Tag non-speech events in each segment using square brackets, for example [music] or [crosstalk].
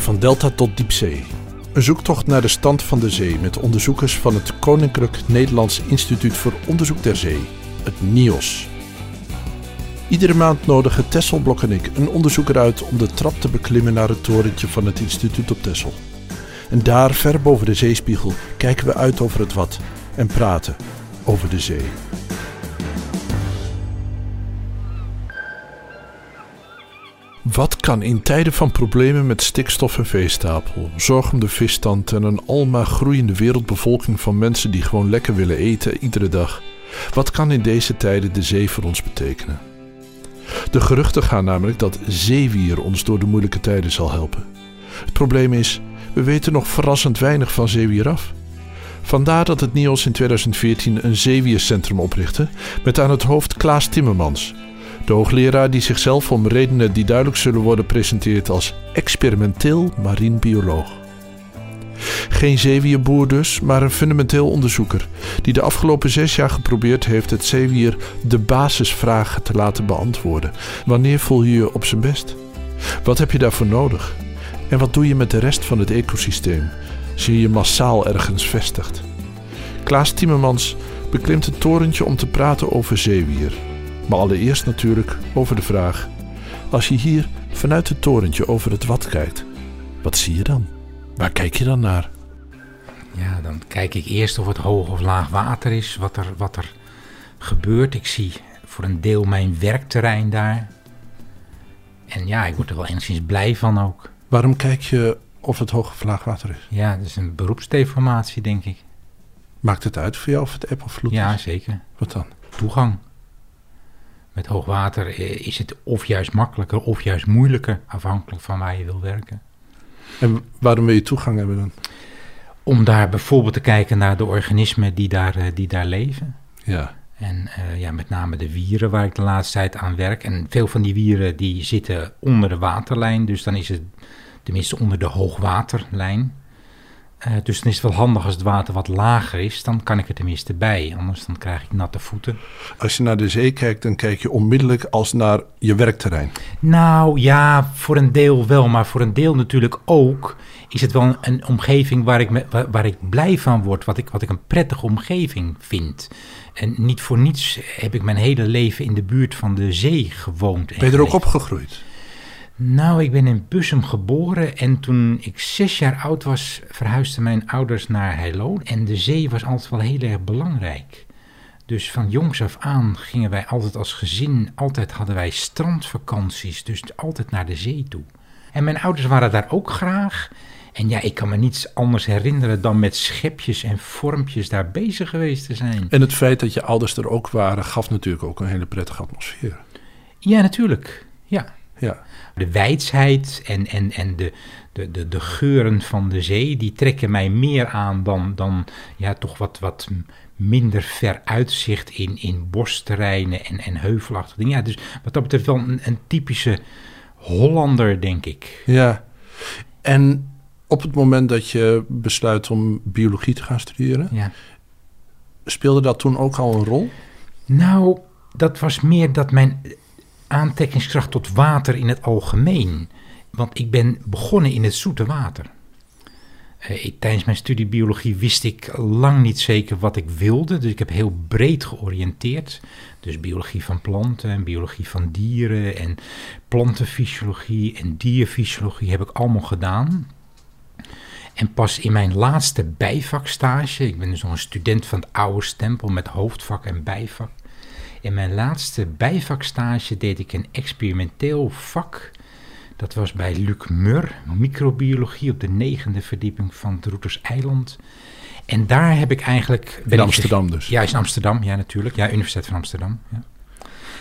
Van Delta tot Diepzee. Een zoektocht naar de stand van de zee met onderzoekers van het Koninklijk Nederlands Instituut voor Onderzoek der Zee, het NIOS. Iedere maand nodigen Tesselblok en ik een onderzoeker uit om de trap te beklimmen naar het torentje van het instituut op Tessel. En daar, ver boven de zeespiegel, kijken we uit over het wat en praten over de zee. Wat kan in tijden van problemen met stikstof en veestapel, zorg om de visstand en een almaar groeiende wereldbevolking van mensen die gewoon lekker willen eten iedere dag, wat kan in deze tijden de zee voor ons betekenen? De geruchten gaan namelijk dat zeewier ons door de moeilijke tijden zal helpen. Het probleem is, we weten nog verrassend weinig van zeewier af. Vandaar dat het NIOS in 2014 een zeewiercentrum oprichtte met aan het hoofd Klaas Timmermans, de hoogleraar die zichzelf om redenen die duidelijk zullen worden presenteert als experimenteel marien bioloog. Geen zeewierboer dus, maar een fundamenteel onderzoeker die de afgelopen zes jaar geprobeerd heeft het zeewier de basisvragen te laten beantwoorden. Wanneer voel je je op zijn best? Wat heb je daarvoor nodig? En wat doe je met de rest van het ecosysteem je je massaal ergens vestigt? Klaas Timmermans beklimt het torentje om te praten over zeewier. Maar allereerst natuurlijk over de vraag: als je hier vanuit het torentje over het wat kijkt, wat zie je dan? Waar kijk je dan naar? Ja, dan kijk ik eerst of het hoog of laag water is, wat er, wat er gebeurt. Ik zie voor een deel mijn werkterrein daar. En ja, ik word er wel enigszins blij van ook. Waarom kijk je of het hoog of laag water is? Ja, dat is een beroepsdeformatie, denk ik. Maakt het uit voor jou of het eb of vloed Ja, is? zeker. Wat dan? Toegang. Met hoog water eh, is het of juist makkelijker of juist moeilijker, afhankelijk van waar je wil werken. En waarom wil je toegang hebben dan? Om daar bijvoorbeeld te kijken naar de organismen die daar, eh, die daar leven. Ja. En eh, ja, met name de wieren waar ik de laatste tijd aan werk. En veel van die wieren die zitten onder de waterlijn. Dus dan is het tenminste onder de hoogwaterlijn. Eh, dus dan is het wel handig als het water wat lager is. Dan kan ik er tenminste bij. Anders dan krijg ik natte voeten. Als je naar de zee kijkt, dan kijk je onmiddellijk als naar je werkterrein. Nou ja, voor een deel wel. Maar voor een deel natuurlijk ook is het wel een, een omgeving waar ik, me, waar, waar ik blij van word. Wat ik, wat ik een prettige omgeving vind. En niet voor niets heb ik mijn hele leven in de buurt van de zee gewoond. en Ben je er ook opgegroeid? Nou, ik ben in Bussum geboren en toen ik zes jaar oud was, verhuisden mijn ouders naar Heilo. En de zee was altijd wel heel erg belangrijk. Dus van jongs af aan gingen wij altijd als gezin, altijd hadden wij strandvakanties, dus altijd naar de zee toe. En mijn ouders waren daar ook graag. En ja, ik kan me niets anders herinneren dan met schepjes en vormpjes daar bezig geweest te zijn. En het feit dat je ouders er ook waren, gaf natuurlijk ook een hele prettige atmosfeer. Ja, natuurlijk. Ja, Ja. De wijsheid en, en, en de, de, de, de geuren van de zee, die trekken mij meer aan dan, dan ja, toch wat, wat minder ver uitzicht in, in bosterreinen en, en heuvelachtige dingen. Ja, dus wat dat betreft wel een, een typische Hollander, denk ik. Ja. En op het moment dat je besluit om biologie te gaan studeren, Ja. speelde dat toen ook al een rol? Nou, dat was meer dat mijn aantrekkingskracht tot water in het algemeen. Want ik ben begonnen in het zoete water. Eh, tijdens mijn studie biologie wist ik lang niet zeker wat ik wilde. Dus ik heb heel breed georiënteerd. Dus biologie van planten en biologie van dieren en plantenfysiologie en dierfysiologie heb ik allemaal gedaan. En pas in mijn laatste bijvakstage, ik ben dus nog een student van het oude stempel met hoofdvak en bijvak. In mijn laatste bijvakstage deed ik een experimenteel vak. Dat was bij Luc Mur, microbiologie op de negende verdieping van het Roeters Eiland. En daar heb ik eigenlijk... In ik Amsterdam dus. ja, is in Amsterdam, ja natuurlijk. Ja, Universiteit van Amsterdam. Ja.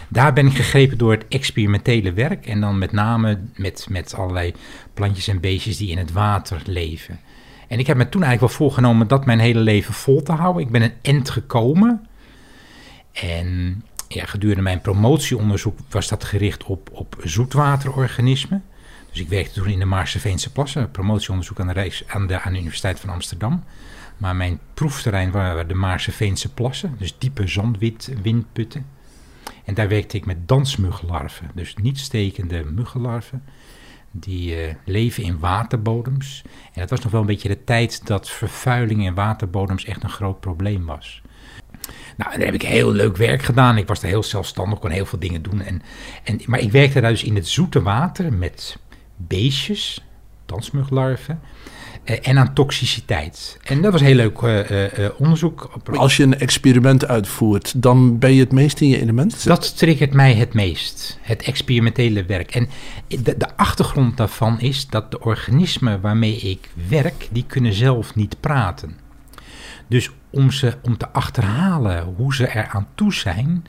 Daar ben ik gegrepen door het experimentele werk en dan met name met, met allerlei plantjes en beestjes die in het water leven. En ik heb me toen eigenlijk wel voorgenomen dat mijn hele leven vol te houden. Ik ben een end gekomen. En ja, gedurende mijn promotieonderzoek was dat gericht op, op zoetwaterorganismen. Dus ik werkte toen in de Maarseveense plassen, promotieonderzoek aan de, Rijks, aan, de, aan de Universiteit van Amsterdam. Maar mijn proefterrein waren de Maarseveense plassen, dus diepe zandwindputten. En daar werkte ik met dansmuggenlarven, dus niet stekende muggenlarven. die eh, leven in waterbodems. En dat was nog wel een beetje de tijd dat vervuiling in waterbodems echt een groot probleem was. Nou, daar heb ik heel leuk werk gedaan. Ik was er heel zelfstandig, kon heel veel dingen doen. En, en, maar ik werkte daar dus in het zoete water met beestjes, dansmuglarven. eh, en aan toxiciteit. En dat was heel leuk eh, eh, onderzoek. Als je een experiment uitvoert, dan ben je het meest in je element. Dat triggert mij het meest, het experimentele werk. En de, de achtergrond daarvan is dat de organismen waarmee ik werk, die kunnen zelf niet praten. Dus om, ze, om te achterhalen hoe ze er aan toe zijn,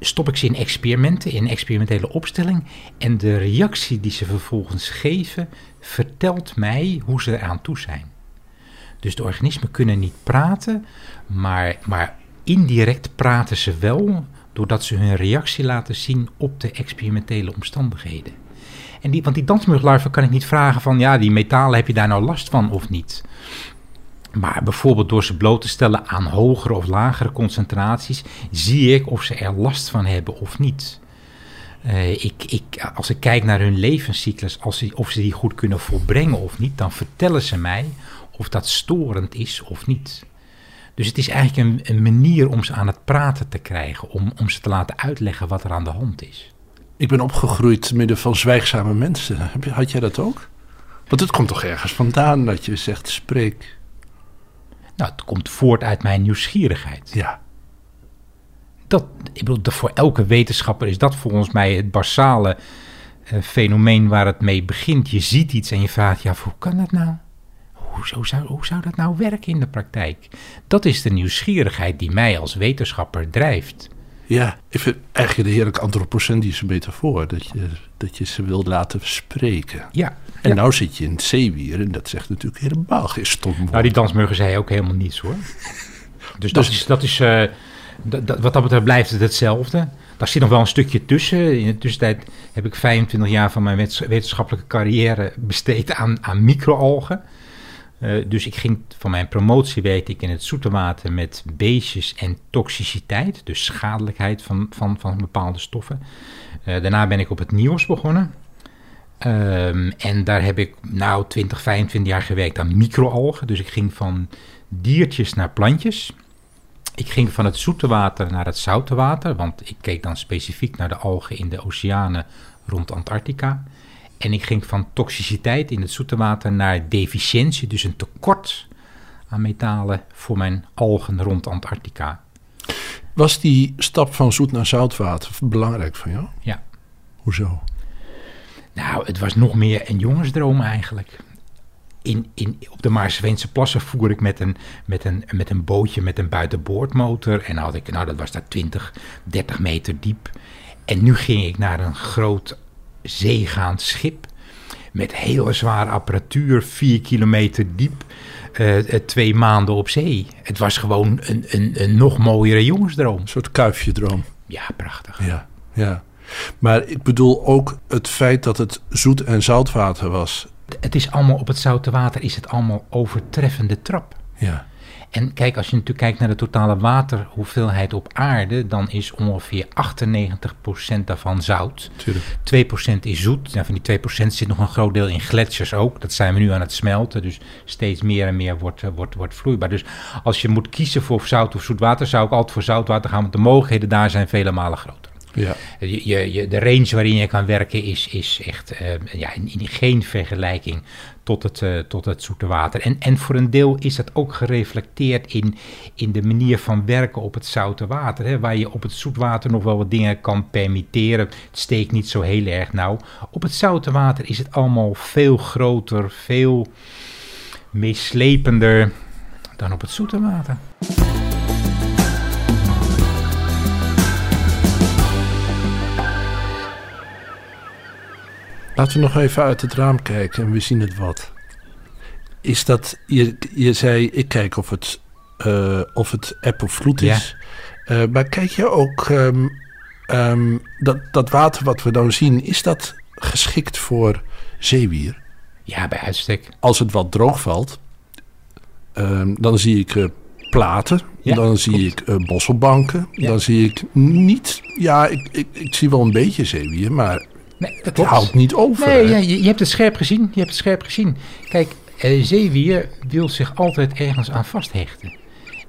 stop ik ze in experimenten, in experimentele opstelling. En de reactie die ze vervolgens geven, vertelt mij hoe ze eraan toe zijn. Dus de organismen kunnen niet praten, maar, maar indirect praten ze wel doordat ze hun reactie laten zien op de experimentele omstandigheden. En die, want die dansmuglarven kan ik niet vragen van, ja, die metalen, heb je daar nou last van of niet? Maar bijvoorbeeld door ze bloot te stellen aan hogere of lagere concentraties, zie ik of ze er last van hebben of niet. Uh, ik, ik, als ik kijk naar hun levenscyclus, als ze, of ze die goed kunnen volbrengen of niet, dan vertellen ze mij of dat storend is of niet. Dus het is eigenlijk een, een manier om ze aan het praten te krijgen, om, om ze te laten uitleggen wat er aan de hand is. Ik ben opgegroeid midden van zwijgzame mensen. Had jij dat ook? Want het komt toch ergens vandaan dat je zegt spreek. Nou, het komt voort uit mijn nieuwsgierigheid. Ja. Dat, ik bedoel, voor elke wetenschapper is dat volgens mij het basale uh, fenomeen waar het mee begint. Je ziet iets en je vraagt, ja, hoe kan dat nou? Hoe, zou, hoe zou dat nou werken in de praktijk? Dat is de nieuwsgierigheid die mij als wetenschapper drijft. Ja, ik vind eigenlijk de heerlijke antropocentrische metafoor. Dat je, dat je ze wil laten spreken. Ja. En ja. nou zit je in het zeewier en dat zegt natuurlijk helemaal geen stom woord. Nou, die dansmuggen zei ook helemaal niets hoor. Dus dat is, dat is uh, dat, wat dat betreft blijft het hetzelfde. Daar zit nog wel een stukje tussen. In de tussentijd heb ik 25 jaar van mijn wetenschappelijke carrière besteed aan, aan microalgen. Uh, dus ik ging van mijn promotie weet ik in het zoete water met beestjes en toxiciteit, dus schadelijkheid van, van, van bepaalde stoffen. Uh, daarna ben ik op het nieuws begonnen. Um, en daar heb ik nou 20, 25 jaar gewerkt aan microalgen. Dus ik ging van diertjes naar plantjes. Ik ging van het zoete water naar het zoute water, want ik keek dan specifiek naar de algen in de oceanen rond Antarctica. En ik ging van toxiciteit in het zoete water naar deficiëntie, dus een tekort aan metalen voor mijn algen rond Antarctica. Was die stap van zoet naar zoutwater belangrijk voor jou? Ja. Hoezo? Nou, het was nog meer een jongensdroom eigenlijk. In, in, op de Maarseveense plassen voer ik met een, met, een, met een bootje met een buitenboordmotor. En had ik, nou, dat was daar 20, 30 meter diep. En nu ging ik naar een groot zeegaand schip met hele zware apparatuur, vier kilometer diep, uh, twee maanden op zee. Het was gewoon een, een, een nog mooiere jongensdroom. Een soort kuifje-droom. Ja, prachtig. Ja, ja. Maar ik bedoel ook het feit dat het zoet- en zoutwater was. Het is allemaal op het zoute water, is het allemaal overtreffende trap. Ja. En kijk, als je natuurlijk kijkt naar de totale waterhoeveelheid op aarde, dan is ongeveer 98% daarvan zout. Tuurlijk. 2% is zoet. Nou, van die 2% zit nog een groot deel in gletsjers ook. Dat zijn we nu aan het smelten, dus steeds meer en meer wordt, wordt, wordt vloeibaar. Dus als je moet kiezen voor zout of zoet water, zou ik altijd voor zoutwater gaan, want de mogelijkheden daar zijn vele malen groter. Ja. Je, je, je, de range waarin je kan werken is, is echt uh, ja, in, in, geen vergelijking tot het, uh, tot het zoete water. En, en voor een deel is dat ook gereflecteerd in, in de manier van werken op het zoute water. Hè, waar je op het zoetwater nog wel wat dingen kan permitteren. Het steekt niet zo heel erg nauw. Op het zoute water is het allemaal veel groter, veel meeslepender dan op het zoete water. Laten we nog even uit het raam kijken en we zien het wat. Is dat, je, je zei, ik kijk of het, uh, of het eb of vloed is. Ja. Uh, maar kijk je ook, um, um, dat, dat water wat we dan zien, is dat geschikt voor zeewier? Ja, bij uitstek. Als het wat droog valt, um, dan zie ik uh, platen, ja, dan zie klopt. ik bosselbanken, ja. dan zie ik niet, ja, ik, ik, ik zie wel een beetje zeewier, maar Nee, dat klopt. houdt niet over. Nee, ja, je, je hebt het scherp gezien. Je hebt het scherp gezien. Kijk, eh, zeewier wil zich altijd ergens aan vasthechten.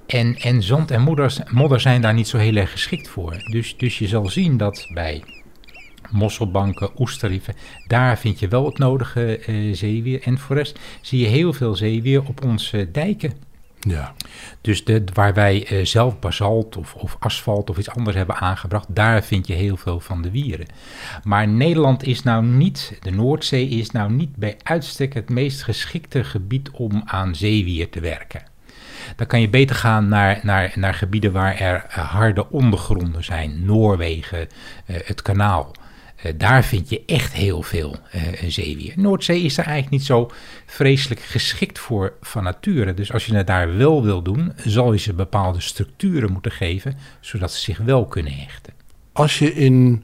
En, en zand en modder, modder zijn daar niet zo heel erg geschikt voor. Dus, dus je zal zien dat bij mosselbanken, oesterrieven, daar vind je wel het nodige eh, zeewier. En voor de rest zie je heel veel zeewier op onze dijken. Ja. Dus de, waar wij eh, zelf basalt of, of asfalt of iets anders hebben aangebracht, daar vind je heel veel van de wieren. Maar Nederland is nou niet, de Noordzee is nou niet bij uitstek het meest geschikte gebied om aan zeewier te werken. Dan kan je beter gaan naar, naar, naar gebieden waar er eh, harde ondergronden zijn. Noorwegen, eh, het kanaal. Eh, daar vind je echt heel veel eh, zeewier. Noordzee is daar eigenlijk niet zo vreselijk geschikt voor van nature. Dus als je het daar wel wil doen, zal je ze bepaalde structuren moeten geven, zodat ze zich wel kunnen hechten. Als je in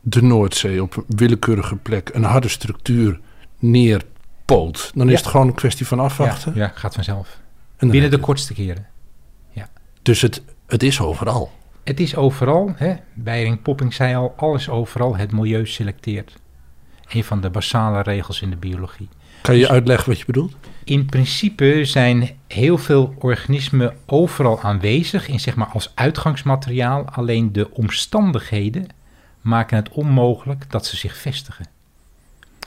de Noordzee op een willekeurige plek een harde structuur neerpoot, dan is Ja. het gewoon een kwestie van afwachten. Ja, ja, gaat vanzelf. Binnen de kortste keren. je- Dus het, het is overal. Het is overal, hè? Beiring Popping zei al, alles overal, het milieu selecteert. Een van de basale regels in de biologie. Kan je uitleggen wat je bedoelt? In principe zijn heel veel organismen overal aanwezig in zeg maar als uitgangsmateriaal. Alleen de omstandigheden maken het onmogelijk dat ze zich vestigen.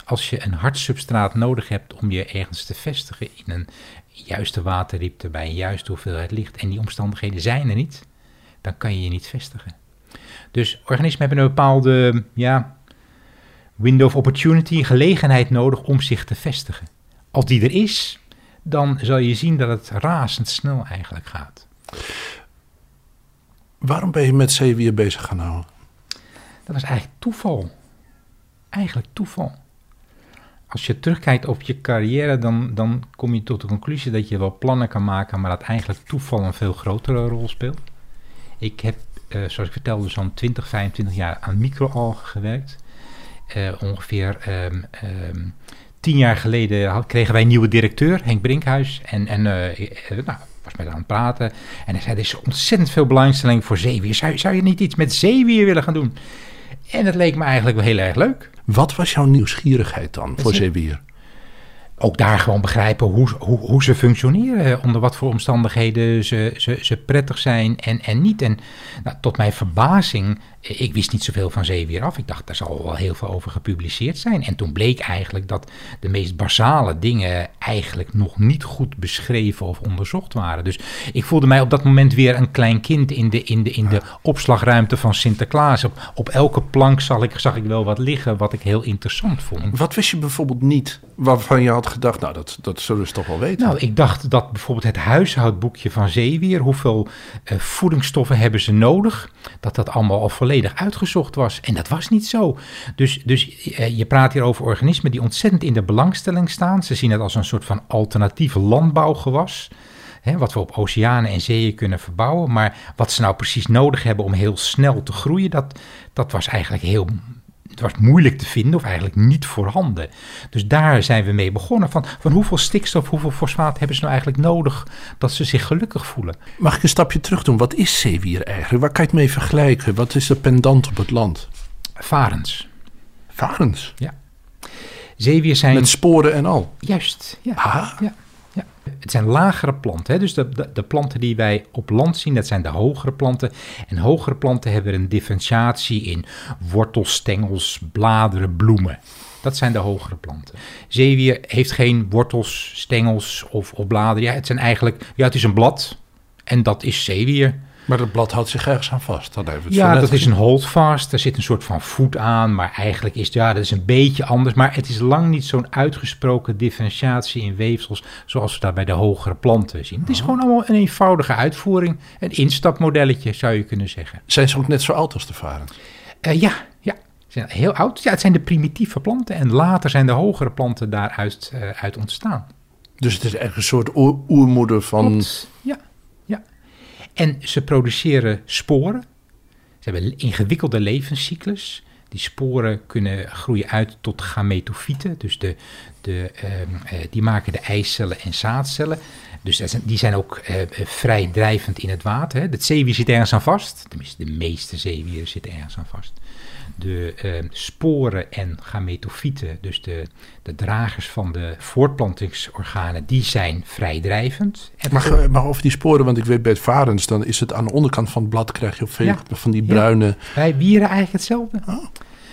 Als je een hard substraat nodig hebt om je ergens te vestigen in een juiste waterdiepte bij een juiste hoeveelheid licht en die omstandigheden zijn er niet, dan kan je je niet vestigen. Dus organismen hebben een bepaalde ja, window of opportunity, gelegenheid nodig om zich te vestigen. Als die er is, dan zal je zien dat het razendsnel eigenlijk gaat. Waarom ben je met zeewier bezig gaan houden? Dat was eigenlijk toeval. Eigenlijk toeval. Als je terugkijkt op je carrière, dan, dan kom je tot de conclusie dat je wel plannen kan maken, maar dat eigenlijk toeval een veel grotere rol speelt. Ik heb, eh, zoals ik vertelde, zo'n 20, 25 jaar aan microalgen gewerkt. Eh, ongeveer ehm, ehm, tien jaar geleden had- kregen wij een nieuwe directeur, Henk Brinkhuis. En, en eh, nou, was met aan het praten. En hij zei, er is ontzettend veel belangstelling voor zeewier. Zou, zou je niet iets met zeewier willen gaan doen? En dat leek me eigenlijk wel heel erg leuk. Wat was jouw nieuwsgierigheid dan voor zeewier? Ook daar gewoon begrijpen hoe, hoe, hoe ze functioneren. Onder wat voor omstandigheden ze, ze, ze prettig zijn en, en niet. En nou, tot mijn verbazing, eh, ik wist niet zoveel van zeewier af. Ik dacht, daar zal wel heel veel over gepubliceerd zijn. En toen bleek eigenlijk dat de meest basale dingen eigenlijk nog niet goed beschreven of onderzocht waren. Dus ik voelde mij op dat moment weer een klein kind in de, in de, in de opslagruimte van Sinterklaas. Op, op elke plank zag ik, zag ik wel wat liggen wat ik heel interessant vond. Wat wist je bijvoorbeeld niet waarvan je had gedacht, nou dat, dat zullen ze toch wel weten? Nou, ik dacht dat bijvoorbeeld het huishoudboekje van zeewier, hoeveel eh, voedingsstoffen hebben ze nodig, dat dat allemaal al volledig uitgezocht was. En dat was niet zo. Dus, dus eh, je praat hier over organismen die ontzettend in de belangstelling staan. Ze zien het als een soort van alternatief landbouwgewas. Wat we op oceanen en zeeën kunnen verbouwen. Maar wat ze nou precies nodig hebben om heel snel te groeien, dat, dat was eigenlijk heel het was moeilijk te vinden of eigenlijk niet voorhanden. Dus daar zijn we mee begonnen. Van, van hoeveel stikstof, hoeveel fosfaat hebben ze nou eigenlijk nodig dat ze zich gelukkig voelen? Mag ik een stapje terug doen? Wat is zeewier eigenlijk? Waar kan je het mee vergelijken? Wat is de pendant op het land? Varens. Varens. Zeewier zijn... Met sporen en al. Juist, ja. Ah, ja, ja. Het zijn lagere planten. Hè? Dus de, de, planten die wij op land zien, dat zijn de hogere planten. En hogere planten hebben een differentiatie in wortels, stengels, bladeren, bloemen. Dat zijn de hogere planten. Zeewier heeft geen wortels, stengels of, of bladeren. Ja, het zijn eigenlijk, ja, het is een blad. En dat is zeewier. Maar dat blad houdt zich ergens aan vast. Dat Ja, dat is een holdfast. Daar zit een soort van voet aan. Maar eigenlijk is het, ja, dat is een beetje anders. Maar het is lang niet zo'n uitgesproken differentiatie in weefsels. zoals we dat bij de hogere planten zien. Het is gewoon allemaal een eenvoudige uitvoering. Een instapmodelletje zou je kunnen zeggen. Zijn ze ook net zo oud als de varens? Eh, ja, ja. Ze zijn heel oud. Ja, het zijn de primitieve planten. En later zijn de hogere planten daaruit eh, uit ontstaan. Dus het is echt een soort oer- oermoeder van... Klopt. Ja. En ze produceren sporen. Ze hebben een ingewikkelde levenscyclus. Die sporen kunnen groeien uit tot gametofieten. Dus de, de, ehm, eh, die maken de eicellen en zaadcellen. Dus die zijn ook eh, vrij drijvend in het water. Hè. Het zeewier zit ergens aan vast. Tenminste, de meeste zeewieren zitten ergens aan vast. De ehm, sporen en gametofieten, dus de, de dragers van de voortplantingsorganen, die zijn vrij drijvend. En Maar, maar over die sporen, want ik weet bij het varens, dan is het aan de onderkant van het blad krijg je veel Ja. van die Ja. bruine. Bij wieren eigenlijk hetzelfde.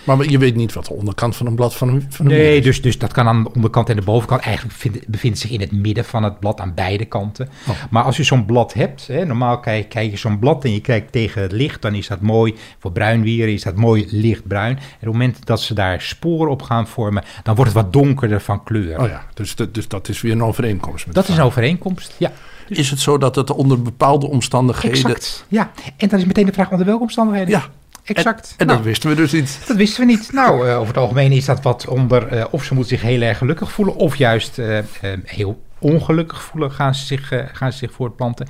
Maar je weet niet wat de onderkant van een blad van een, van een Nee, dus, dus dat kan aan de onderkant en de bovenkant. Eigenlijk vind- bevindt zich in het midden van het blad aan beide kanten. Oh. Maar als je zo'n blad hebt, hè, normaal kijk, kijk je zo'n blad en je kijkt tegen het licht, dan is dat mooi. Voor bruinwieren is dat mooi lichtbruin. En op het moment dat ze daar sporen op gaan vormen, dan wordt het wat donkerder van kleur. Oh ja, dus, dat- dus dat is weer een overeenkomst. Met Dat is een overeenkomst, ja. Is het zo dat het onder bepaalde omstandigheden... Exact, ja. En dan is meteen de vraag onder welke omstandigheden? Ja, exact. en Nou, dat wisten we dus niet. Dat wisten we niet. Nou, eh, over het algemeen is dat wat onder. eh, of ze moeten zich heel erg gelukkig voelen, of juist eh, heel ongelukkig voelen, gaan ze, zich, gaan ze zich voortplanten.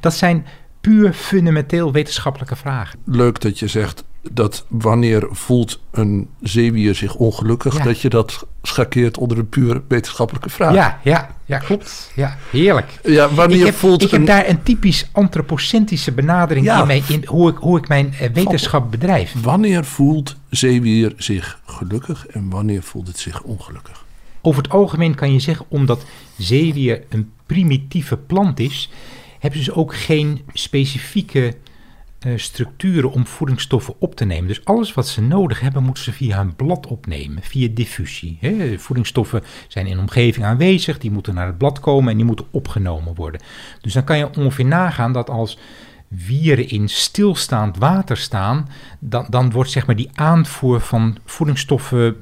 Dat zijn puur fundamenteel wetenschappelijke vragen. Leuk dat je zegt dat wanneer voelt een zeewier zich ongelukkig... Ja. dat je dat schakeert onder een puur wetenschappelijke vraag. Ja, ja, ja, klopt. Ja, heerlijk. Ja, wanneer Ik heb, voelt ik heb daar een typisch antropocentrische benadering Ja. in, mijn, in hoe, ik, hoe ik mijn eh, wetenschap bedrijf. Wanneer voelt zeewier zich gelukkig en wanneer voelt het zich ongelukkig? Over het algemeen kan je zeggen, omdat zeewier een primitieve plant is, hebben ze ook geen specifieke structuren om voedingsstoffen op te nemen. Dus alles wat ze nodig hebben, moeten ze via hun blad opnemen, via diffusie. Voedingsstoffen zijn in omgeving aanwezig, die moeten naar het blad komen en die moeten opgenomen worden. Dus dan kan je ongeveer nagaan dat als wieren in stilstaand water staan, dan, dan wordt zeg maar die aanvoer van voedingsstoffen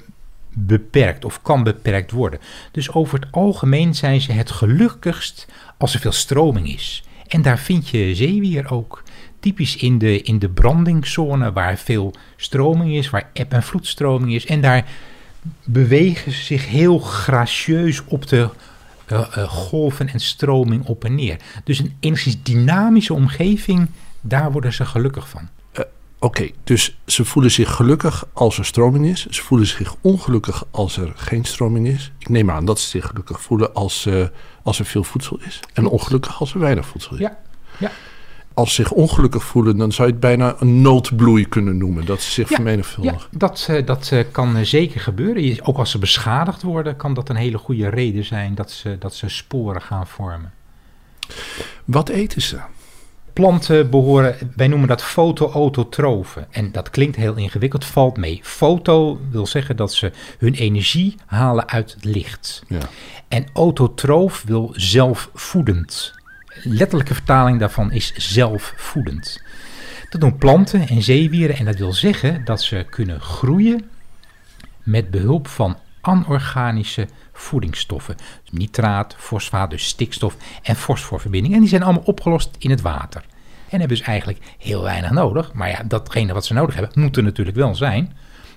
beperkt of kan beperkt worden. Dus over het algemeen zijn ze het gelukkigst als er veel stroming is. En daar vind je zeewier ook. Typisch in de, in de brandingszone waar veel stroming is, waar eb- en vloedstroming is. En daar bewegen ze zich heel gracieus op de eh, eh, golven en stroming op en neer. Dus een enigszins dynamische omgeving, daar worden ze gelukkig van. Oké, dus ze voelen zich gelukkig als er stroming is. Ze voelen zich ongelukkig als er geen stroming is. Ik neem aan dat ze zich gelukkig voelen als, eh, als er veel voedsel is. En ongelukkig als er weinig voedsel is. Ja, ja. Als ze zich ongelukkig voelen, dan zou je het bijna een noodbloei kunnen noemen. Dat ze zich Ja, vermenigvuldigen. Ja, dat, eh, dat eh, kan eh, zeker gebeuren. Ook als ze beschadigd worden, kan dat een hele goede reden zijn dat ze, dat ze sporen gaan vormen. Wat eten ze? Planten behoren, wij noemen dat fotoautotrofen. En dat klinkt heel ingewikkeld, valt mee. Foto wil zeggen dat ze hun energie halen uit het licht. Ja. En autotroof wil zelfvoedend. Letterlijke vertaling daarvan is zelfvoedend. Dat doen planten en zeewieren en dat wil zeggen dat ze kunnen groeien met behulp van anorganische voedingsstoffen. Dus nitraat, fosfaat, dus stikstof en fosforverbindingen. En die zijn allemaal opgelost in het water. En hebben dus eigenlijk heel weinig nodig. Maar ja, datgene wat ze nodig hebben, moet er natuurlijk wel zijn.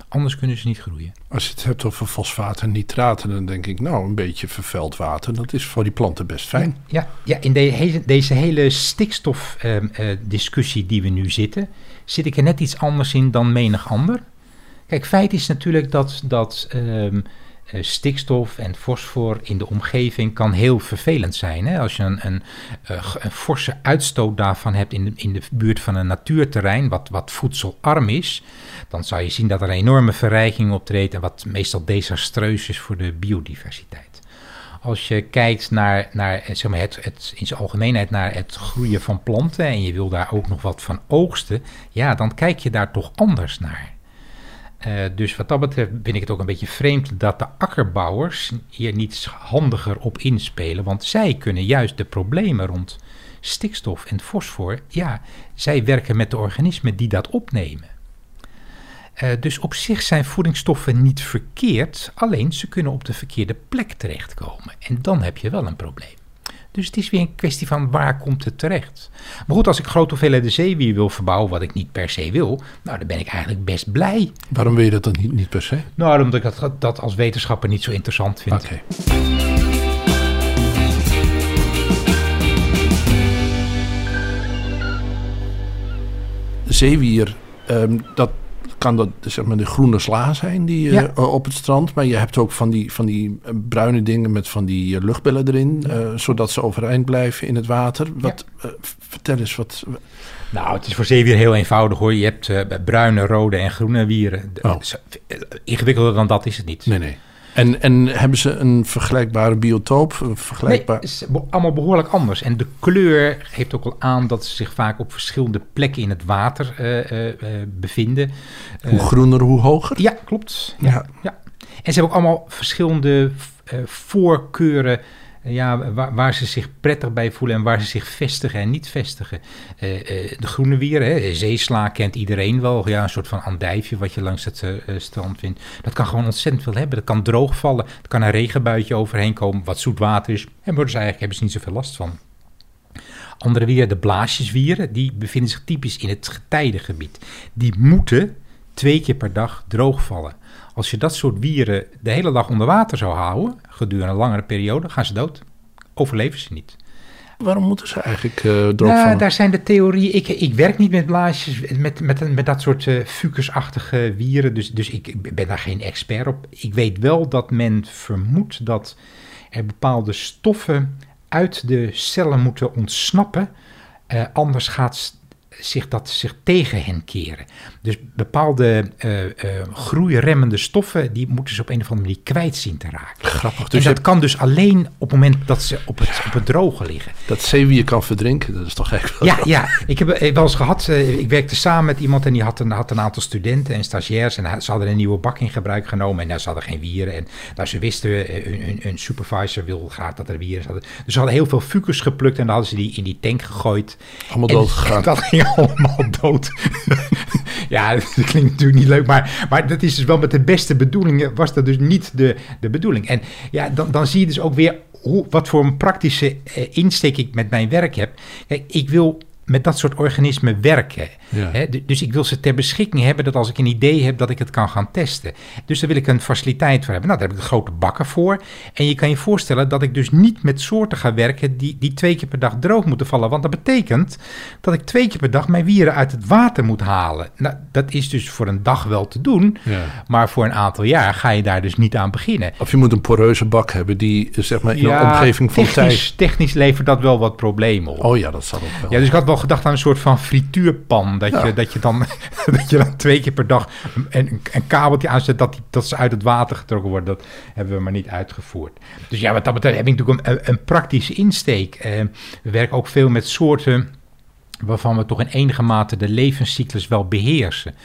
Anders kunnen ze niet groeien. Als je het hebt over fosfaat en nitraten, dan denk ik, nou, een beetje vervuild water, dat is voor die planten best fijn. Ja, ja in de, hele- deze hele stikstofdiscussie die we nu zitten, zit ik er net iets anders in dan menig ander. Kijk, feit is natuurlijk dat, dat ehm, eh, stikstof en fosfor in de omgeving kan heel vervelend zijn. Hè? Als je een, een, eh, een forse uitstoot daarvan hebt in de, in de buurt van een natuurterrein, wat, wat voedselarm is, dan zou je zien dat er een enorme verrijking optreedt en wat meestal desastreus is voor de biodiversiteit. Als je kijkt naar, naar eh, zeg maar het, het, in zijn algemeenheid naar het groeien van planten en je wil daar ook nog wat van oogsten, ja, dan kijk je daar toch anders naar. Eh, dus wat dat betreft vind ik het ook een beetje vreemd dat de akkerbouwers hier niet handiger op inspelen. Want zij kunnen juist de problemen rond stikstof en fosfor, ja, zij werken met de organismen die dat opnemen. Eh, dus op zich zijn voedingsstoffen niet verkeerd, alleen ze kunnen op de verkeerde plek terechtkomen. En dan heb je wel een probleem. Dus het is weer een kwestie van waar komt het terecht. Maar goed, als ik grote hoeveelheden zeewier wil verbouwen, wat ik niet per se wil, nou dan ben ik eigenlijk best blij. Waarom wil je dat dan niet, niet per se? Nou, omdat ik dat, dat als wetenschapper niet zo interessant vind. Oké. Zeewier, ehm, dat kan dat zeg maar de groene sla zijn die Ja. eh, op het strand. Maar je hebt ook van die, van die eh, bruine dingen met van die eh, luchtbellen erin. eh, zodat ze overeind blijven in het water. Wat, eh, vertel eens wat. Nou, het is voor zeewier heel eenvoudig hoor. Je hebt eh, bruine, rode en groene wieren. Oh. eh, Ingewikkelder dan dat is het niet. Nee, nee. En, en hebben ze een vergelijkbare biotoop? Een vergelijkbaar... het is allemaal behoorlijk anders. En de kleur geeft ook al aan dat ze zich vaak op verschillende plekken in het water eh, eh, eh, bevinden. hoe groener, hoe hoger? ja, klopt. Ja. Ja. En ze hebben ook allemaal verschillende voorkeuren ja, waar, ze zich prettig bij voelen en waar ze zich vestigen en niet vestigen. Eh, eh, de groene wier, hè, zeesla kent iedereen wel. Ja, een soort van andijfje wat je langs het eh, strand vindt. Dat kan gewoon ontzettend veel hebben. Dat kan droog vallen. Er kan een regenbuitje overheen komen wat zoet water is. En worden ze eigenlijk hebben ze niet zoveel last van. Andere wieren, de blaasjeswieren, die bevinden zich typisch in het getijdengebied. Die moeten twee keer per dag droog vallen. Als je dat soort wieren de hele dag onder water zou houden, gedurende een langere periode, gaan ze dood. Overleven ze niet. Waarom moeten ze eigenlijk eh droog Nou, daar zijn de theorieën. Ik, ik werk niet met blaasjes, met, met, met dat soort eh fucusachtige wieren. Dus, dus ik ben daar geen expert op. Ik weet wel dat men vermoedt dat er bepaalde stoffen uit de cellen moeten ontsnappen. Eh, anders gaat zich dat zich tegen hen keren. Dus bepaalde eh, groeiremmende stoffen, die moeten ze op een of andere manier kwijt zien te raken. Grappig. Dus Dus dat kan dus alleen op het moment dat ze op het, op het droge liggen. dat zeewier kan verdrinken, dat is toch wel... Ja, ja, ik heb wel eens gehad. eh, Ik werkte samen met iemand en die had een, had een aantal studenten en stagiairs. En ze hadden een nieuwe bak in gebruik genomen. En nou, ze hadden geen wieren. En nou, ze wisten, hun, hun, hun supervisor wil graag dat er wieren zaten. Dus ze hadden heel veel fucus geplukt en dan hadden ze die in die tank gegooid. Allemaal En dood gegaan. [laughs] Dat ging allemaal dood. [laughs] ja, dat klinkt natuurlijk niet leuk, maar, maar dat is dus wel met de beste bedoelingen, was dat dus niet de, de bedoeling. En ja, dan, dan zie je dus ook weer hoe, wat voor een praktische eh, insteek ik met mijn werk heb. Ik wil met dat soort organismen werken. Ja. Hè? Dus ik wil ze ter beschikking hebben dat als ik een idee heb dat ik het kan gaan testen. Dus daar wil ik een faciliteit voor hebben. Nou, daar heb ik de grote bakken voor. En je kan je voorstellen dat ik dus niet met soorten ga werken die, die twee keer per dag droog moeten vallen. Want dat betekent dat ik twee keer per dag mijn wieren uit het water moet halen. Nou, dat is dus voor een dag wel te doen. Ja. Maar voor een aantal jaar ga je daar dus niet aan beginnen. Of je moet een poreuze bak hebben die zeg maar in een omgeving van technisch, tijd... technisch levert dat wel wat problemen op. Oh ja, dat zal ook wel. Ja, dus ik had wel gedacht aan een soort van frituurpan. Dat, Ja. je, dat, je, dan, [laughs] dat je dan twee keer per dag een, een kabeltje aanzet dat, die, dat ze uit het water getrokken worden. Dat hebben we maar niet uitgevoerd. Dus ja, wat dat betreft heb ik natuurlijk een, een praktische insteek. Eh, we werken ook veel met soorten waarvan we toch in enige mate de levenscyclus wel beheersen.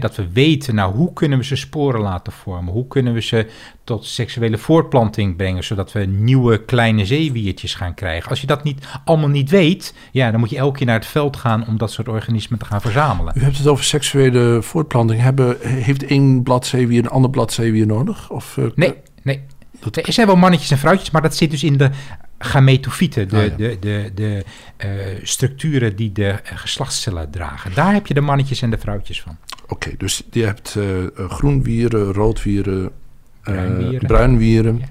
Dat we weten, nou, hoe kunnen we ze sporen laten vormen? Hoe kunnen we ze tot seksuele voortplanting brengen, zodat we nieuwe kleine zeewiertjes gaan krijgen? Als je dat niet, allemaal niet weet, ja, dan moet je elke keer naar het veld gaan om dat soort organismen te gaan verzamelen. U hebt het over seksuele voortplanting. Hebben, heeft één bladzeewier een ander bladzeewier nodig? Of, eh, Nee, nee. Dat- Er zijn wel mannetjes en vrouwtjes, maar dat zit dus in de gametofieten, de, Ah, ja. de, de, de eh, structuren die de geslachtscellen dragen. Daar heb je de mannetjes en de vrouwtjes van. Oké, dus je hebt eh, groenwieren, roodwieren, eh, Bruinwieren. bruinwieren. Ja.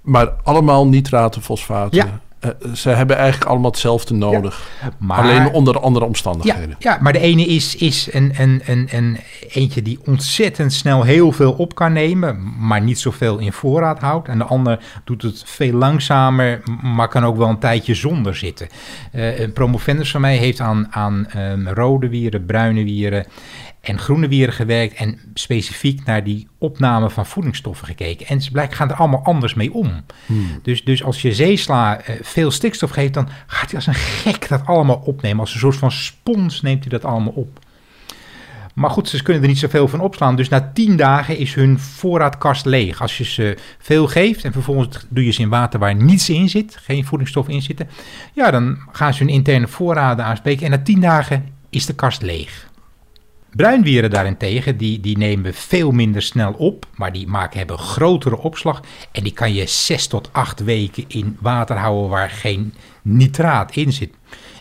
Maar allemaal nitraten, fosfaten. Ja. Eh, ze hebben eigenlijk allemaal hetzelfde nodig. Maar, Alleen onder andere omstandigheden. ja, maar de ene is, is een, een, een, een eentje die ontzettend snel heel veel op kan nemen, maar niet zoveel in voorraad houdt. En de ander doet het veel langzamer, maar kan ook wel een tijdje zonder zitten. Eh, een promovendus van mij heeft aan, aan ehm, rode wieren, bruine wieren en groene wieren gewerkt en specifiek naar die opname van voedingsstoffen gekeken. En ze blijkt gaan er allemaal anders mee om. Hmm. Dus, dus als je zeesla eh, veel stikstof geeft, dan gaat hij als een gek dat allemaal opnemen. Als een soort van spons neemt hij dat allemaal op. Maar goed, ze kunnen er niet zoveel van opslaan. Dus na tien dagen is hun voorraadkast leeg. Als je ze veel geeft en vervolgens doe je ze in water waar niets in zit, geen voedingsstof in zitten, ja, dan gaan ze hun interne voorraden aanspreken. En na tien dagen is de kast leeg. Bruinwieren daarentegen, die, die nemen veel minder snel op, maar die maken, hebben grotere opslag. En die kan je zes tot acht weken in water houden waar geen nitraat in zit.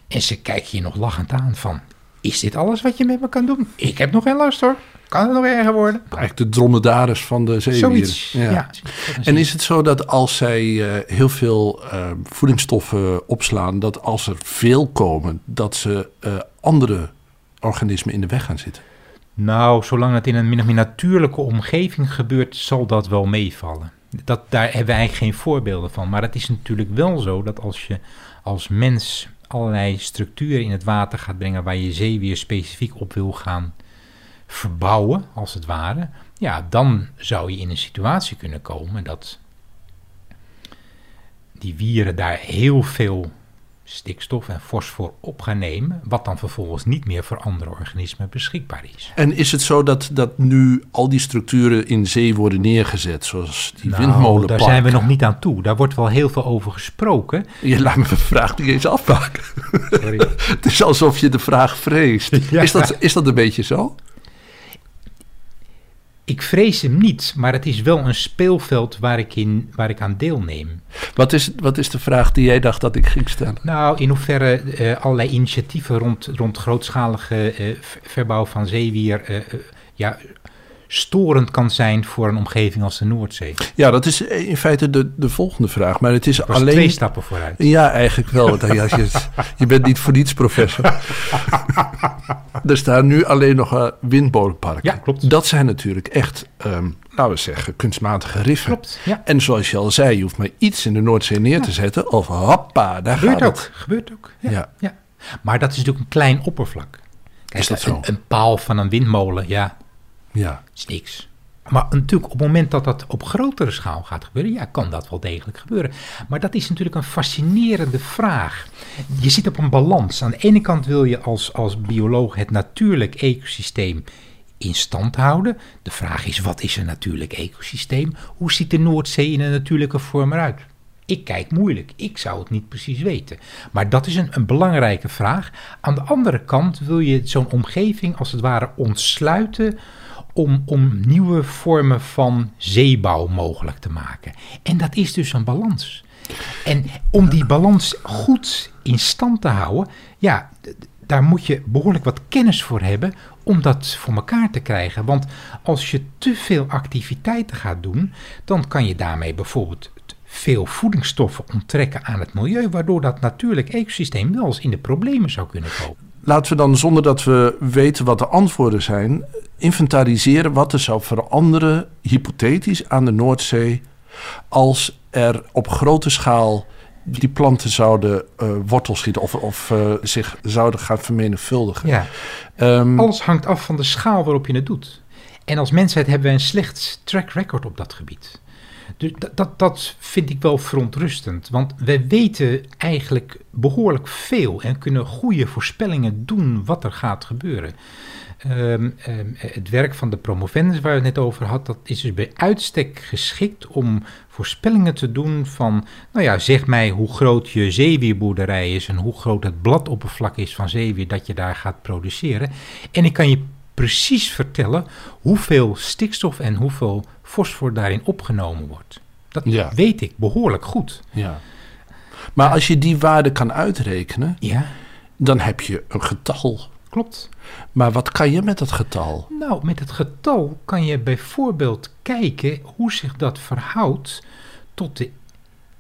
En ze kijken je nog lachend aan van, is dit alles wat je met me kan doen? Ik heb nog geen last hoor. Kan het nog erger worden? Eigenlijk de dromedaris van de zeewieren. Zoiets. Ja. En is het zo dat als zij eh, heel veel eh, voedingsstoffen opslaan, dat als er veel komen, dat ze eh, andere organismen in de weg gaan zitten? Nou, zolang het in een min of meer natuurlijke omgeving gebeurt, zal dat wel meevallen. Dat, daar hebben we eigenlijk geen voorbeelden van. Maar het is natuurlijk wel zo dat als je als mens allerlei structuren in het water gaat brengen waar je zeewier specifiek op wil gaan verbouwen, als het ware, ja, dan zou je in een situatie kunnen komen dat die wieren daar heel veel stikstof en fosfor op gaan nemen, wat dan vervolgens niet meer voor andere organismen beschikbaar is. En is het zo dat, dat nu al die structuren in zee worden neergezet, zoals die nou, windmolenparken? Daar zijn we nog niet aan toe. Daar wordt wel heel veel over gesproken. Je laat me de vraag niet eens afmaken. Sorry. [laughs] het is alsof je de vraag vreest. [laughs] Ja. Is, dat, is dat een beetje zo? Ik vrees hem niet, maar het is wel een speelveld waar ik, in, waar ik aan deelneem. Wat is, wat is de vraag die jij dacht dat ik ging stellen? Nou, in hoeverre eh, allerlei initiatieven rond, rond grootschalige eh, ver- verbouw van zeewier eh, ja, storend kan zijn voor een omgeving als de Noordzee. Ja, dat is in feite de, de volgende vraag. Maar het is was alleen. twee stappen vooruit. Ja, eigenlijk wel. Want ja, je, je bent niet voor niets professor. [laughs] er staan nu alleen nog eh, windmolenparken. Ja, klopt. Dat zijn natuurlijk echt, ehm, laten we zeggen, kunstmatige riffen. Klopt, ja. En zoals je al zei, je hoeft maar iets in de Noordzee neer te zetten. Of hoppa, daar Gebeurt gaat ook, het. gebeurt ook. Ja, Ja. ja. Maar dat is natuurlijk een klein oppervlak. Kijk, Is dat zo? Een, een paal van een windmolen, ja, Ja. is niks. Maar natuurlijk op het moment dat dat op grotere schaal gaat gebeuren, ja, kan dat wel degelijk gebeuren. Maar dat is natuurlijk een fascinerende vraag. Je zit op een balans. Aan de ene kant wil je als, als bioloog het natuurlijk ecosysteem in stand houden. De vraag is, wat is een natuurlijk ecosysteem? Hoe ziet de Noordzee in een natuurlijke vorm eruit? Ik kijk moeilijk, ik zou het niet precies weten. Maar dat is een, een belangrijke vraag. Aan de andere kant wil je zo'n omgeving als het ware ontsluiten om, om nieuwe vormen van zeebouw mogelijk te maken. En dat is dus een balans. En om die balans goed in stand te houden, ja, daar moet je behoorlijk wat kennis voor hebben om dat voor elkaar te krijgen. Want als je te veel activiteiten gaat doen, dan kan je daarmee bijvoorbeeld veel voedingsstoffen onttrekken aan het milieu, waardoor dat natuurlijk ecosysteem wel eens in de problemen zou kunnen komen. Laten we dan, zonder dat we weten wat de antwoorden zijn, inventariseren wat er zou veranderen, hypothetisch, aan de Noordzee. als er op grote schaal die planten zouden eh wortels schieten of, of eh, zich zouden gaan vermenigvuldigen. Ja. Ehm, Alles hangt af van de schaal waarop je het doet. En als mensheid hebben we een slecht track record op dat gebied. Dus dat, dat, vind ik wel verontrustend. Want wij weten eigenlijk behoorlijk veel en kunnen goede voorspellingen doen wat er gaat gebeuren. Ehm, ehm, het werk van de promovendus waar we het net over had, dat is dus bij uitstek geschikt om voorspellingen te doen van, nou ja, zeg mij hoe groot je zeewierboerderij is en hoe groot het bladoppervlak is van zeewier dat je daar gaat produceren. En ik kan je precies vertellen hoeveel stikstof en hoeveel fosfor daarin opgenomen wordt. Dat Ja. weet ik behoorlijk goed. ja. Maar als je die waarde kan uitrekenen, Ja, dan heb je een getal. klopt. Maar wat kan je met dat getal? Nou, met het getal kan je bijvoorbeeld kijken hoe zich dat verhoudt tot de